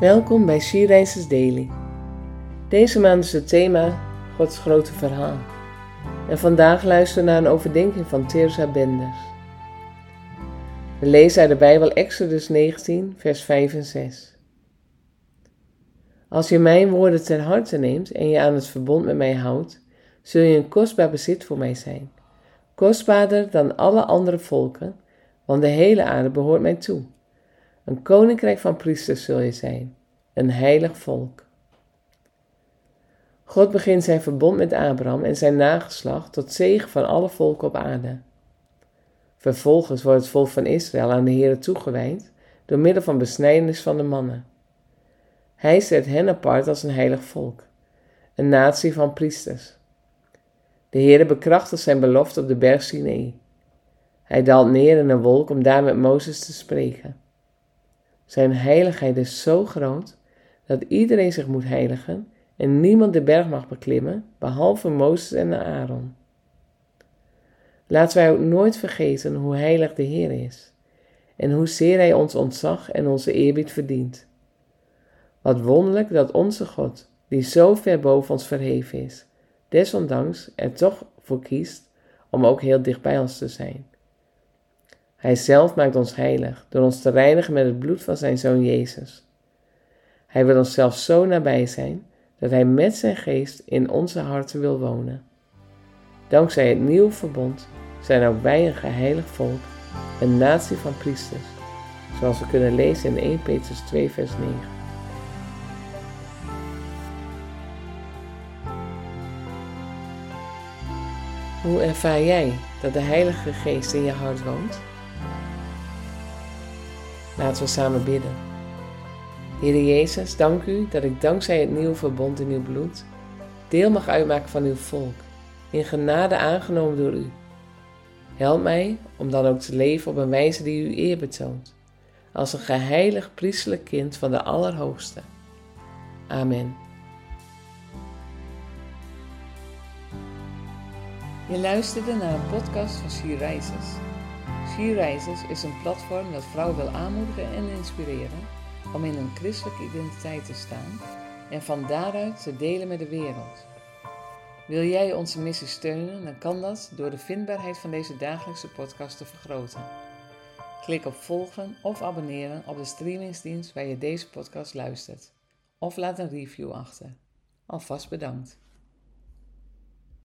Welkom bij She Daily. Deze maand is het thema Gods grote verhaal. En vandaag luisteren we naar een overdenking van Teresa Benders. We lezen uit de Bijbel Exodus 19, vers 5 en 6. Als je mijn woorden ter harte neemt en je aan het verbond met mij houdt, zul je een kostbaar bezit voor mij zijn. Kostbaarder dan alle andere volken, want de hele aarde behoort mij toe. Een koninkrijk van priesters zul je zijn, een heilig volk. God begint zijn verbond met Abraham en zijn nageslacht tot zegen van alle volken op aarde. Vervolgens wordt het volk van Israël aan de Heer toegewijd door middel van besnijdenis van de mannen. Hij zet hen apart als een heilig volk, een natie van priesters. De Heer bekrachtigt zijn belofte op de berg Sinai. Hij daalt neer in een wolk om daar met Mozes te spreken. Zijn heiligheid is zo groot dat iedereen zich moet heiligen en niemand de berg mag beklimmen, behalve Mozes en Aaron. Laten wij ook nooit vergeten hoe heilig de Heer is en hoezeer Hij ons ontzag en onze eerbied verdient. Wat wonderlijk dat onze God, die zo ver boven ons verheven is, desondanks er toch voor kiest om ook heel dicht bij ons te zijn. Hij zelf maakt ons heilig door ons te reinigen met het bloed van zijn zoon Jezus. Hij wil ons zelf zo nabij zijn dat hij met zijn geest in onze harten wil wonen. Dankzij het nieuwe verbond zijn ook wij een geheilig volk, een natie van priesters, zoals we kunnen lezen in 1 Petrus 2 vers 9. Hoe ervaar jij dat de Heilige Geest in je hart woont? Laten we samen bidden. Heer Jezus, dank u dat ik dankzij het nieuwe verbond in uw bloed deel mag uitmaken van uw volk, in genade aangenomen door u. Help mij om dan ook te leven op een wijze die u eer betoont, als een geheilig priestelijk kind van de Allerhoogste. Amen. Je luisterde naar een podcast van She Rises is een platform dat vrouwen wil aanmoedigen en inspireren om in een christelijke identiteit te staan en van daaruit te delen met de wereld. Wil jij onze missie steunen, dan kan dat door de vindbaarheid van deze dagelijkse podcast te vergroten. Klik op volgen of abonneren op de streamingsdienst waar je deze podcast luistert. Of laat een review achter. Alvast bedankt.